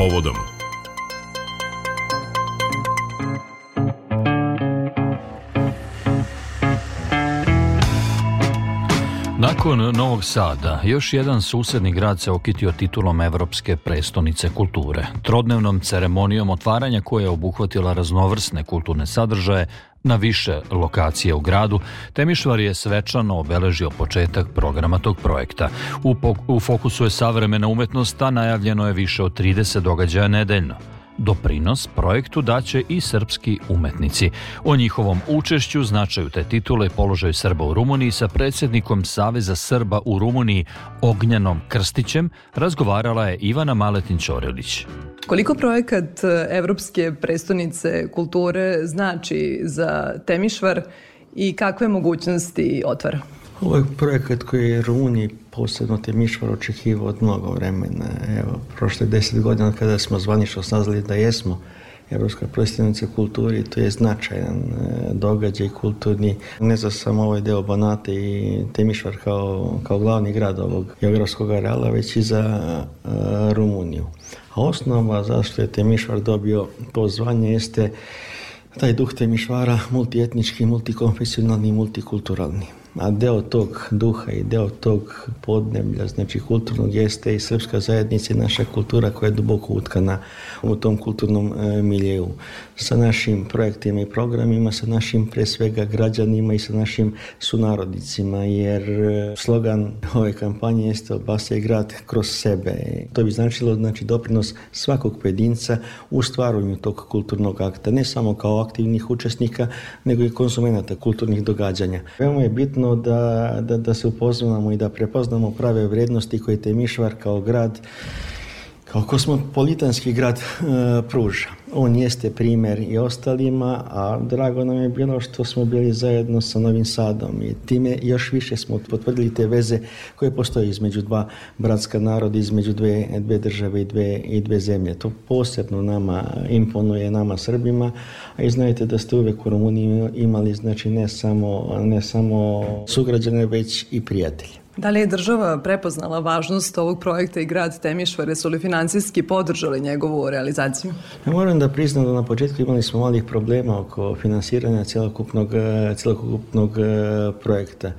povodom. Nakon Novog Sada, još jedan susedni grad se okitio titulom Evropske prestonice kulture. Trodnevnom ceremonijom otvaranja koja je obuhvatila raznovrsne kulturne sadržaje, na više lokacije u gradu Temišvar je svečano obeležio početak programa tog projekta. U, u fokusu je savremena umetnost, a najavljeno je više od 30 događaja nedeljno. Doprinos projektu daće i srpski umetnici. O njihovom učešću, značaju te titule i položaju Srba u Rumuniji sa predsjednikom Saveza Srba u Rumuniji Ognjanom Krstićem razgovarala je Ivana Maletin Ćorilić. Koliko projekat e, Evropske prestonice kulture znači za Temišvar i kakve mogućnosti otvara? Ovo je projekat koji je Rumuniji, posebno Temišvar, očekivao od mnogo vremena. Evo, prošle deset godina kada smo zvanično saznali da jesmo Evropska predstavnica kulturi, to je značajan e, događaj kulturni, ne za samo ovaj deo Banate i Temišvar kao, glavni grad ovog geografskog areala, već i za e, Rumuniju osnova zašto je Temišvar dobio pozvanje jeste taj duh Temišvara multietnički, multikonfesionalni i multikulturalni a deo tog duha i deo tog podneblja, znači kulturnog jeste i srpska zajednica i naša kultura koja je duboko utkana u tom kulturnom e, miljeu Sa našim projektima i programima, sa našim pre svega građanima i sa našim sunarodnicima, jer e, slogan ove kampanje jeste Obasa i grad kroz sebe. To bi značilo znači, doprinos svakog pojedinca u stvaranju tog kulturnog akta, ne samo kao aktivnih učesnika, nego i konzumenata kulturnih događanja. Veoma je bitno bitno da, da, da se upoznamo i da prepoznamo prave vrijednosti koje Temišvar kao grad kao kosmopolitanski grad e, pruža. On jeste primjer i ostalima, a drago nam je bilo što smo bili zajedno sa Novim Sadom i time još više smo potvrdili te veze koje postoje između dva bratska naroda, između dve, dve države i dve, i dve zemlje. To posebno nama imponuje, nama Srbima, a i znajte da ste uvijek u Rumuniji imali znači, ne, samo, ne samo sugrađane, već i prijatelje. Da li je država prepoznala važnost ovog projekta i grad Temišvare su li financijski podržali njegovu realizaciju? Ja moram da priznam da na početku imali smo malih problema oko finansiranja celokupnog cjelokupnog e, projekta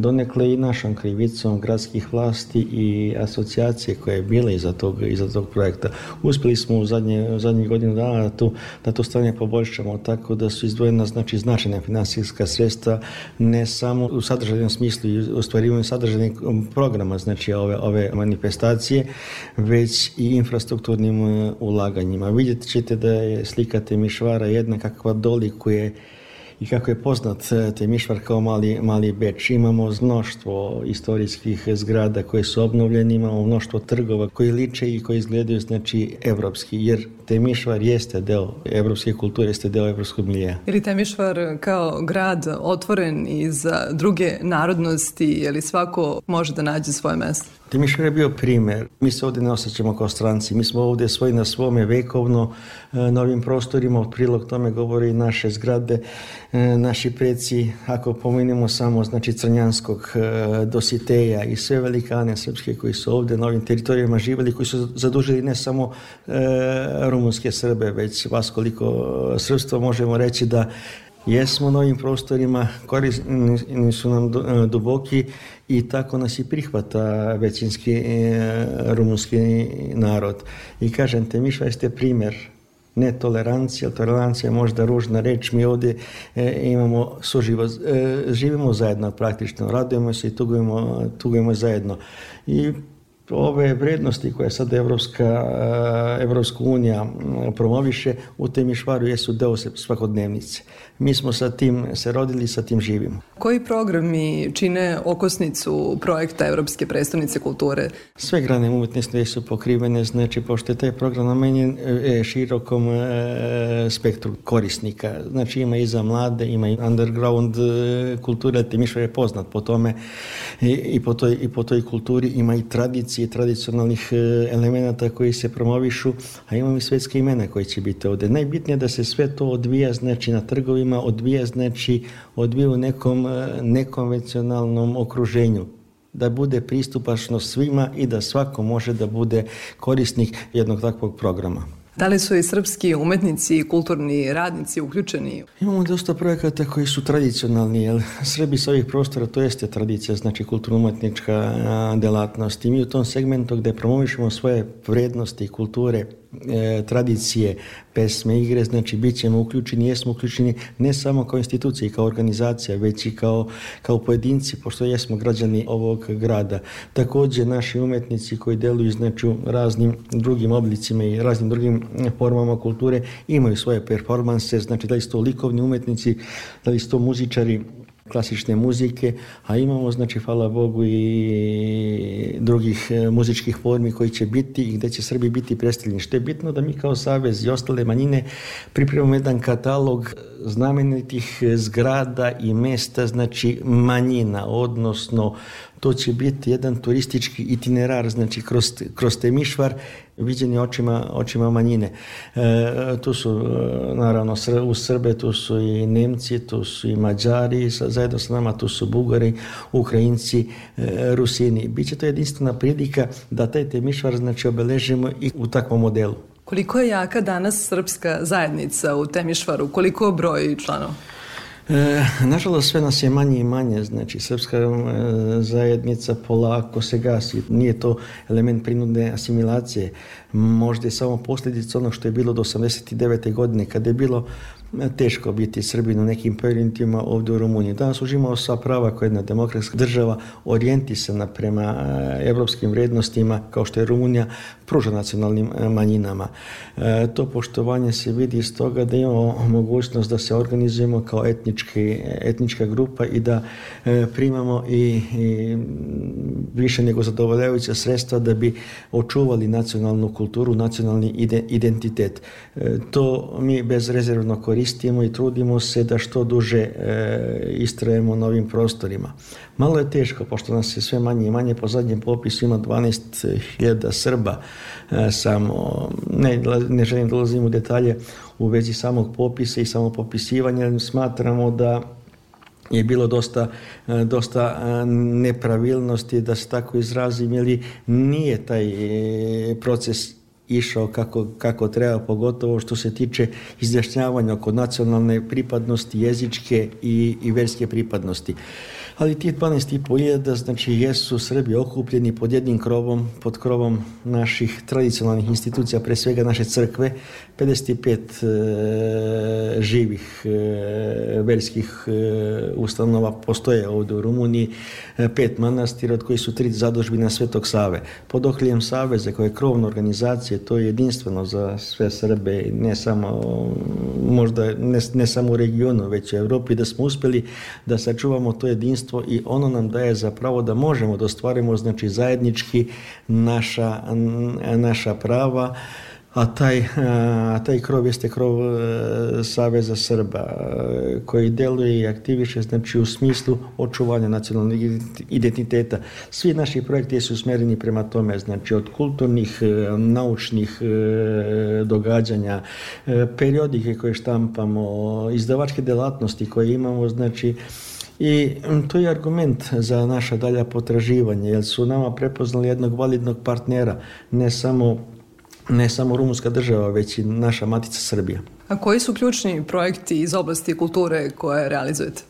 donekle i našom krivicom gradskih vlasti i asocijacije koje je bile iza tog, iza tog projekta. Uspjeli smo u zadnje, zadnjih godinu dana da to, da to stanje poboljšamo tako da su izdvojena znači, značajna financijska sredstva ne samo u sadržajnom smislu i ostvarivanju sadržajnih programa znači ove, ove manifestacije već i infrastrukturnim e, ulaganjima. Vidjet ćete da je slika Temišvara jedna kakva je i kako je poznat e, Temišvar kao mali, mali Beč. Imamo mnoštvo istorijskih zgrada koje su obnovljene, imamo mnoštvo trgova koji liče i koji izgledaju znači evropski, jer Temišvar jeste deo evropske kulture, jeste deo evropskog milija. Je li Temišvar kao grad otvoren i za druge narodnosti, je li svako može da nađe svoje mesto? Timišvar je bio primjer. Mi se ovdje ne osjećamo kao stranci. Mi smo ovdje svoji na svome vekovno, e, na ovim prostorima. prilog tome govori naše zgrade, e, naši preci. Ako pomenemo samo znači, Crnjanskog, e, Dositeja i sve velikane srpske koji su ovdje na ovim teritorijama živjeli, koji su zadužili ne samo rumunske Srbe, već vas koliko srpstva možemo reći da jesmo na ovim prostorima, korisni su nam e, duboki i tako nas i prihvata većinski e, rumunski narod. I kažem te, Miša, jeste primjer ne tolerancija, tolerancija je možda ružna reč, mi ovdje e, imamo suživo, živimo zajedno praktično, radujemo se i tugujemo, tugujemo zajedno. I ove vrednosti koje sad Evropska, eh, Evropska unija mm, promoviše u tem jesu deo svakodnevnice. Mi smo sa tim se rodili, sa tim živimo. Koji programi čine okosnicu projekta Evropske predstavnice kulture? Sve grane umetnosti su pokrivene, znači pošto je taj program namenjen eh, širokom eh, spektru korisnika. Znači ima i za mlade, ima i underground kultura, Timišvar je poznat po tome i, po toj, i po toj kulturi, ima i tradicije i tradicionalnih e, elemenata koji se promovišu, a imamo i svetske imena koji će biti ovdje. Najbitnije je da se sve to odvija znači na trgovima, odvija znači odvija u nekom e, nekonvencionalnom okruženju da bude pristupačno svima i da svako može da bude korisnik jednog takvog programa. Da li su i srpski umetnici i kulturni radnici uključeni? Imamo dosta projekata koji su tradicionalni, jer Srbi s ovih prostora to jeste tradicija, znači kulturno-umetnička delatnost i mi u tom segmentu gdje promovišemo svoje vrednosti i kulture E, tradicije pesme, igre, znači bit ćemo uključeni, jesmo uključeni ne samo kao institucije i kao organizacija, već i kao, kao pojedinci, pošto jesmo građani ovog grada. Također naši umetnici koji deluju znači, raznim drugim oblicima i raznim drugim formama kulture imaju svoje performanse, znači da li su to likovni umetnici, da li su to muzičari, klasične muzike, a imamo, znači, hvala Bogu i drugih e, muzičkih formi koji će biti i gdje će Srbi biti predstavljeni. Što je bitno da mi kao Savez i ostale manjine pripremamo jedan katalog znamenitih zgrada i mesta, znači manjina, odnosno to će biti jedan turistički itinerar, znači kroz, kroz Temišvar, viđeni očima, očima manjine. E, tu su e, naravno u Srbe, tu su i Nemci, tu su i Mađari, zajedno s nama tu su Bugari, Ukrajinci, e, Rusini. Biće to jedinstvena prilika da taj temišvar znači obeležimo i u takvom modelu. Koliko je jaka danas srpska zajednica u Temišvaru? Koliko broji članova? E, nažalost, sve nas je manje i manje, znači srpska e, zajednica polako se gasi. Nije to element prinudne asimilacije, možda je samo posljedica onog što je bilo do 89. godine, kada je bilo teško biti Srbin u nekim periodima ovdje u Rumuniji. Danas uživamo sva prava koja jedna demokratska država orijentisana prema europskim vrijednostima kao što je Rumunija pruža nacionalnim e, manjinama. E, to poštovanje se vidi iz toga da imamo mogućnost da se organizujemo kao etnički, etnička grupa i da e, primamo i, više nego zadovoljavajuća sredstva da bi očuvali nacionalnu kulturu, nacionalni identitet. to mi bezrezervno koristimo koristimo i trudimo se da što duže e, istrajemo na ovim prostorima. Malo je teško, pošto nas je sve manje i manje, po zadnjem popisu ima 12.000 Srba e, samo, ne, želim da ulazim u detalje u vezi samog popisa i samopopisivanja, smatramo da je bilo dosta, e, dosta nepravilnosti, da se tako izrazim, ili nije taj proces išao kako, kako treba, pogotovo što se tiče izjašnjavanja oko nacionalne pripadnosti, jezičke i, i verske pripadnosti ali tih 12.500 znači jesu Srbi okupljeni pod jednim krovom, pod krovom naših tradicionalnih institucija, pre svega naše crkve, 55 e, živih e, veljskih e, ustanova postoje ovdje u Rumuniji, pet manastira od kojih su tri na Svetog Save. Pod okriljem Saveza koje je krovna organizacija, to je jedinstveno za sve Srbe, ne samo možda ne, samo u regionu, već u Europi, da smo uspjeli da sačuvamo to jedinstvo jedinstvo i ono nam daje zapravo da možemo da ostvarimo znači zajednički naša, naša prava a taj, a, taj krov jeste krov e, Saveza Srba e, koji deluje i aktiviše znači u smislu očuvanja nacionalnog identiteta. Svi naši projekti su usmereni prema tome, znači od kulturnih, e, naučnih događanja, periodike koje štampamo, izdavačke delatnosti koje imamo, znači i mm, to je argument za naša dalja potraživanja, jer su nama prepoznali jednog validnog partnera, ne samo, ne samo rumunska država, već i naša matica Srbija. A koji su ključni projekti iz oblasti kulture koje realizujete?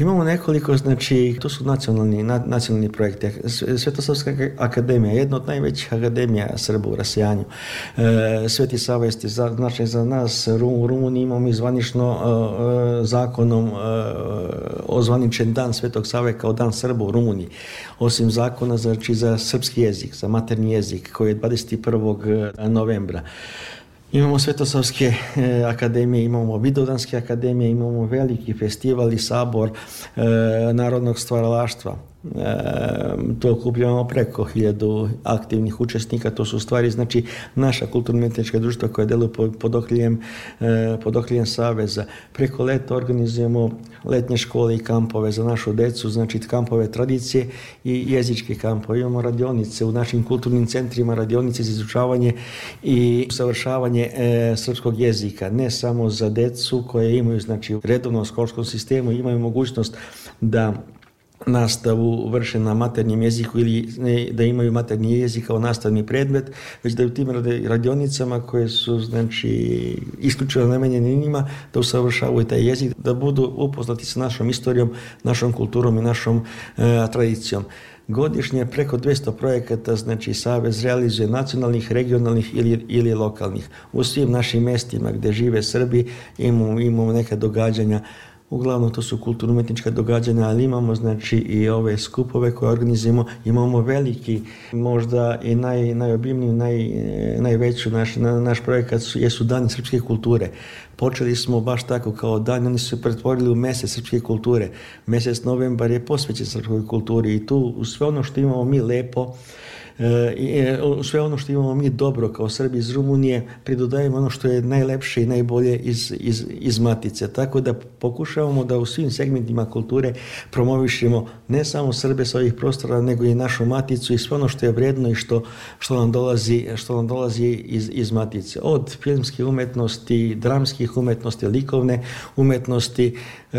Imamo nekoliko, znači, to su nacionalni, nacionalni projekti. Svetoslavska akademija, jedna od najvećih akademija Srba u rasijanju. E, Sveti savesti, za, znači za nas u Rumuniji imamo mi zvanično e, e, zakonom e, ozvaničen dan Svetog Save kao dan Srba u Rumuniji. Osim zakona, znači za srpski jezik, za materni jezik koji je 21. novembra. Imamo Svetosavske eh, akademije, imamo Vidodanske akademije, imamo veliki i sabor eh, narodnog stvaralaštva to okupljamo preko hiljadu aktivnih učesnika, to su stvari znači naša kulturno-umjetnička društva koja djeluju pod okriljem, e, pod okriljem Saveza. Preko leta organizujemo letnje škole i kampove za našu decu, znači kampove tradicije i jezičke kampove. Imamo radionice u našim kulturnim centrima, radionice za izučavanje i usavršavanje e, srpskog jezika, ne samo za decu koje imaju znači redovno školskom sistemu, imaju mogućnost da nastavu vrše na maternjem jeziku ili da imaju maternji jezik kao nastavni predmet, već da u tim radionicama koje su znači isključivo namenjene njima da usavršavaju taj jezik, da budu upoznati sa našom istorijom, našom kulturom i našom e, tradicijom. Godišnje preko 200 projekata znači Savez realizuje nacionalnih, regionalnih ili, ili lokalnih. U svim našim mestima gdje žive Srbi imamo, imamo neka događanja Uglavnom to su kulturno-umetnička događanja, ali imamo znači i ove skupove koje organizujemo, imamo veliki, možda i naj, najobimniji, naj, najveći naš, na, naš projekat su, jesu Dani srpske kulture. Počeli smo baš tako kao dan, oni su se pretvorili u mjesec srpske kulture. Mjesec novembar je posvećen srpskoj kulturi i tu sve ono što imamo mi lepo, E, sve ono što imamo mi dobro kao Srbi iz Rumunije pridodajemo ono što je najlepše i najbolje iz, iz, iz matice. Tako da pokušavamo da u svim segmentima kulture promovišemo ne samo Srbe sa ovih prostora, nego i našu maticu i sve ono što je vredno i što, što, nam, dolazi, što nam dolazi iz, iz matice. Od filmske umetnosti, dramskih umetnosti, likovne umetnosti, e,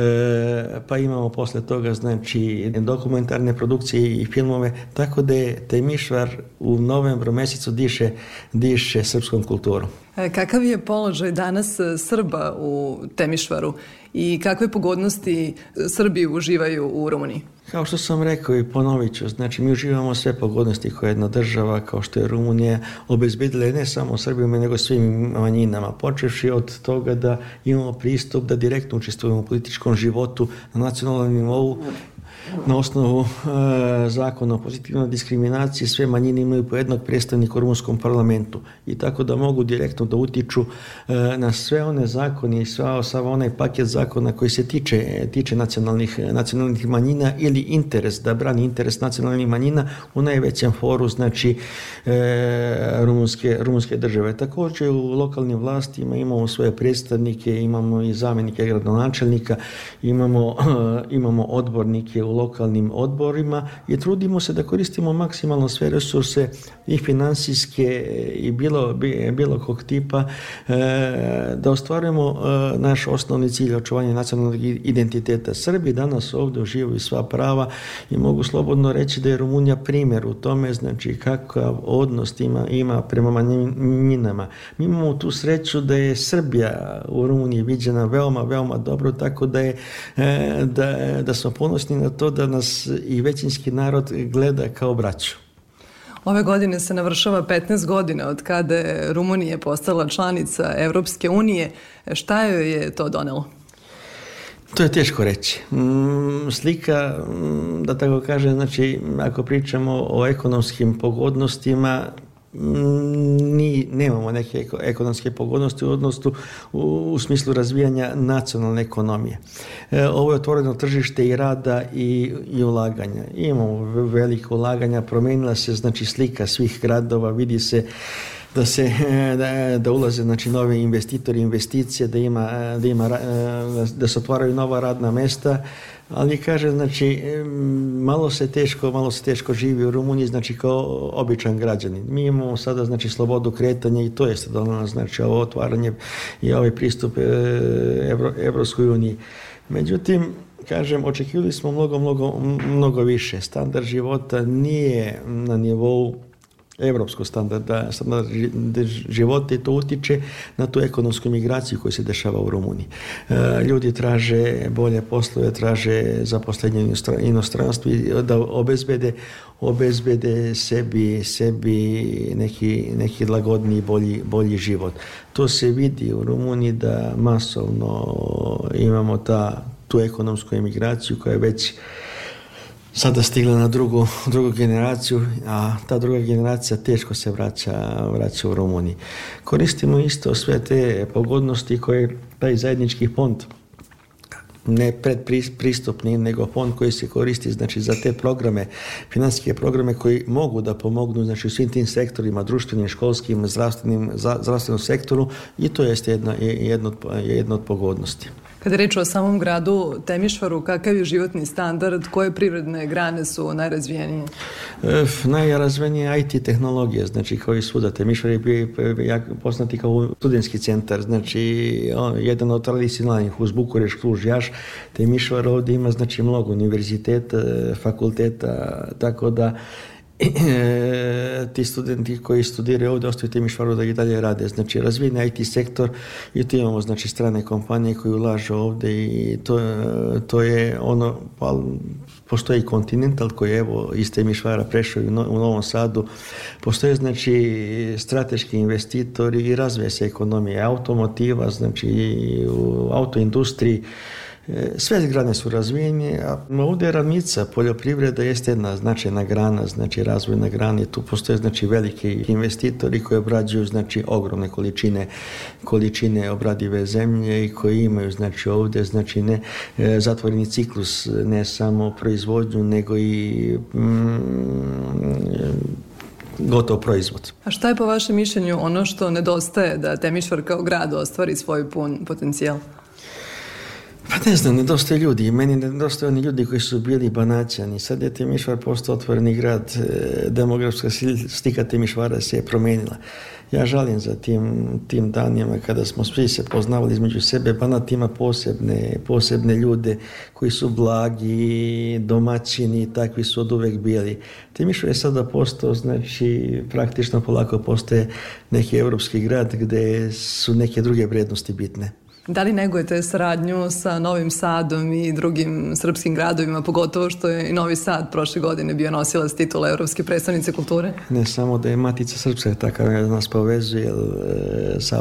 pa imamo posle toga znači dokumentarne produkcije i filmove, tako da je Temišva u novembru mjesecu diše, diše srpskom kulturom. E, kakav je položaj danas e, Srba u Temišvaru i kakve pogodnosti e, Srbi uživaju u Rumuniji? Kao što sam rekao i ponovit ću, znači mi uživamo sve pogodnosti koje jedna država kao što je Rumunija obezbedila ne samo Srbima nego svim manjinama, počevši od toga da imamo pristup da direktno učestvujemo u političkom životu na nacionalnom nivou na osnovu e, zakona o pozitivnoj diskriminaciji sve manjine imaju po jednog predstavnika u rumunskom parlamentu i tako da mogu direktno da utiču e, na sve one zakone i sva, sav onaj paket zakona koji se tiče, tiče nacionalnih, nacionalnih manjina ili interes, da brani interes nacionalnih manjina u najvećem foru znači e, rumunske, rumunske države. Također u lokalnim vlastima imamo svoje predstavnike, imamo i zamjenike gradonačelnika, imamo, e, imamo odbornike u lokalnim odborima i trudimo se da koristimo maksimalno sve resurse i financijske i bilo, bilo kog tipa e, da ostvarujemo e, naš osnovni cilj očuvanja nacionalnog identiteta. Srbi danas ovdje uživaju sva prava i mogu slobodno reći da je Rumunija primjer u tome znači kakav odnos ima, ima prema manjinama. Mi imamo tu sreću da je Srbija u Rumuniji viđena veoma, veoma dobro, tako da je e, da, da smo ponosni na to da nas i većinski narod gleda kao braću. Ove godine se navršava 15 godina od kada je Rumunija postala članica Europske unije. Šta joj je to donelo? To je teško reći. Mm, slika, mm, da tako kažem, znači, ako pričamo o ekonomskim pogodnostima, Mm, ni, nemamo neke ekonomske pogodnosti u odnosu u, smislu razvijanja nacionalne ekonomije. E, ovo je otvoreno tržište i rada i, i ulaganja. Imamo velike ulaganja, promijenila se znači slika svih gradova, vidi se da se da, ulaze znači novi investitori investicije da ima da ima e, da se otvaraju nova radna mjesta ali kaže, znači, malo se teško, malo se teško živi u Rumuniji, znači kao običan građanin. Mi imamo sada, znači, slobodu kretanja i to je sada ono, znači, ovo otvaranje i ovaj pristup e, Evro, Evropskoj uniji. Međutim, kažem, očekivali smo mnogo, mnogo, mnogo više. Standard života nije na nivou evropsko standarda, standard života i to utiče na tu ekonomsku migraciju koja se dešava u Rumuniji. E, ljudi traže bolje poslove, traže zaposlenje inostranstvu da obezbede obezbede sebi, sebi neki, neki i bolji, bolji život. To se vidi u Rumuniji da masovno imamo ta, tu ekonomsku emigraciju koja je već sada stigla na drugu, drugu generaciju, a ta druga generacija teško se vraća, vraća u Rumuniji. Koristimo isto sve te pogodnosti koje taj zajednički fond ne predpristupni, nego fond koji se koristi znači, za te programe, financijske programe koji mogu da pomognu znači, u svim tim sektorima, društvenim, školskim, zdravstvenim, zdravstvenom sektoru i to jeste jedna, jedna, jedna od pogodnosti. Kada reč o samom gradu Temišvaru, kakav je životni standard, koje privredne grane su najrazvijenije? E, najrazvijenije IT tehnologije, znači koji svuda Temišvar je bio poznati kao studentski centar, znači jedan od tradicionalnih uz Bukureš, Kluž, Jaš, Temišvar ovdje ima znači mnogo univerziteta, e, fakulteta, tako da ti studenti koji studiraju ovdje ostaju tim išvaru da i dalje rade. Znači razvijen IT sektor i tu imamo znači, strane kompanije koje ulažu ovdje i to, to je ono, pa postoji Continental koji je evo iz Temišvara prešao no, u Novom Sadu, postoje znači strateški investitori i razvije se ekonomije automotiva, znači u autoindustriji, E, sve grane su razvijene, a ovdje je ravnica, poljoprivreda jeste jedna značajna grana, znači razvojna grana i tu postoje znači veliki investitori koji obrađuju znači ogromne količine količine obradive zemlje i koji imaju znači ovdje znači ne e, zatvoreni ciklus ne samo proizvodnju nego i mm, gotov proizvod. A šta je po vašem mišljenju ono što nedostaje da Temišvar kao grad ostvari svoj pun potencijal? Pa ne znam, nedostaje ljudi. Meni nedostaje oni ljudi koji su bili banaćani. Sad je Timišvar postao otvoreni grad. E, demografska slika Timišvara se je promijenila. Ja žalim za tim, tim danima kada smo svi se poznavali između sebe. Banat ima posebne, posebne ljude koji su blagi, domaćini, takvi su od uvek bili. Timišvar je sada postao, znači, praktično polako postaje neki evropski grad gdje su neke druge vrijednosti bitne. Da li negujete sradnju sa Novim Sadom i drugim srpskim gradovima, pogotovo što je i Novi Sad prošle godine bio nosilac titula Evropske predstavnice kulture? Ne samo da je Matica Srpska takav da nas povezuje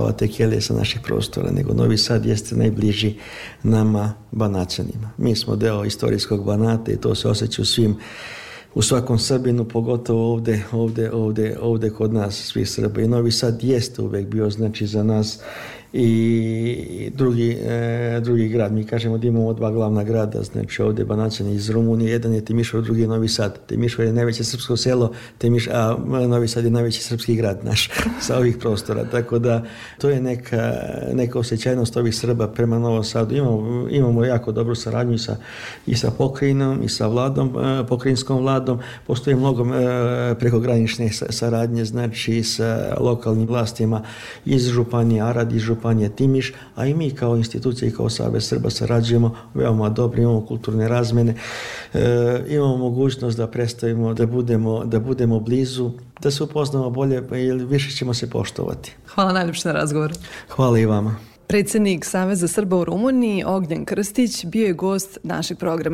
ova e, Tekele sa naših prostora, nego Novi Sad jeste najbliži nama banacanima. Mi smo deo istorijskog Banata i to se osjeća u svim u svakom Srbinu, pogotovo ovde ovde ovde, ovde kod nas, svih Srba. I Novi Sad jeste uvek bio, znači, za nas i drugi, e, drugi grad. Mi kažemo da imamo dva glavna grada, znači ovdje Banacan iz Rumunije, jedan je Timišo drugi je Novi Sad. Timišo je najveće srpsko selo, a e, Novi Sad je najveći srpski grad naš sa ovih prostora. Tako da to je neka, neka osjećajnost ovih Srba prema Novom Sadu. Imamo, imamo jako dobru saradnju sa, i sa pokrajinom i sa vladom, e, pokrajinskom vladom. Postoji mnogo e, prekogranične saradnje, znači sa lokalnim vlastima iz Županije Arad, iz Županije županije Timiš, a i mi kao institucije i kao Savez Srba sarađujemo veoma dobro, imamo kulturne razmjene, e, eh, imamo mogućnost da predstavimo, da budemo, da budemo blizu, da se upoznamo bolje, jer pa više ćemo se poštovati. Hvala najljepše na razgovor. Hvala i vama. Predsjednik Saveza Srba u Rumuniji, Ognjan Krstić, bio je gost našeg programa.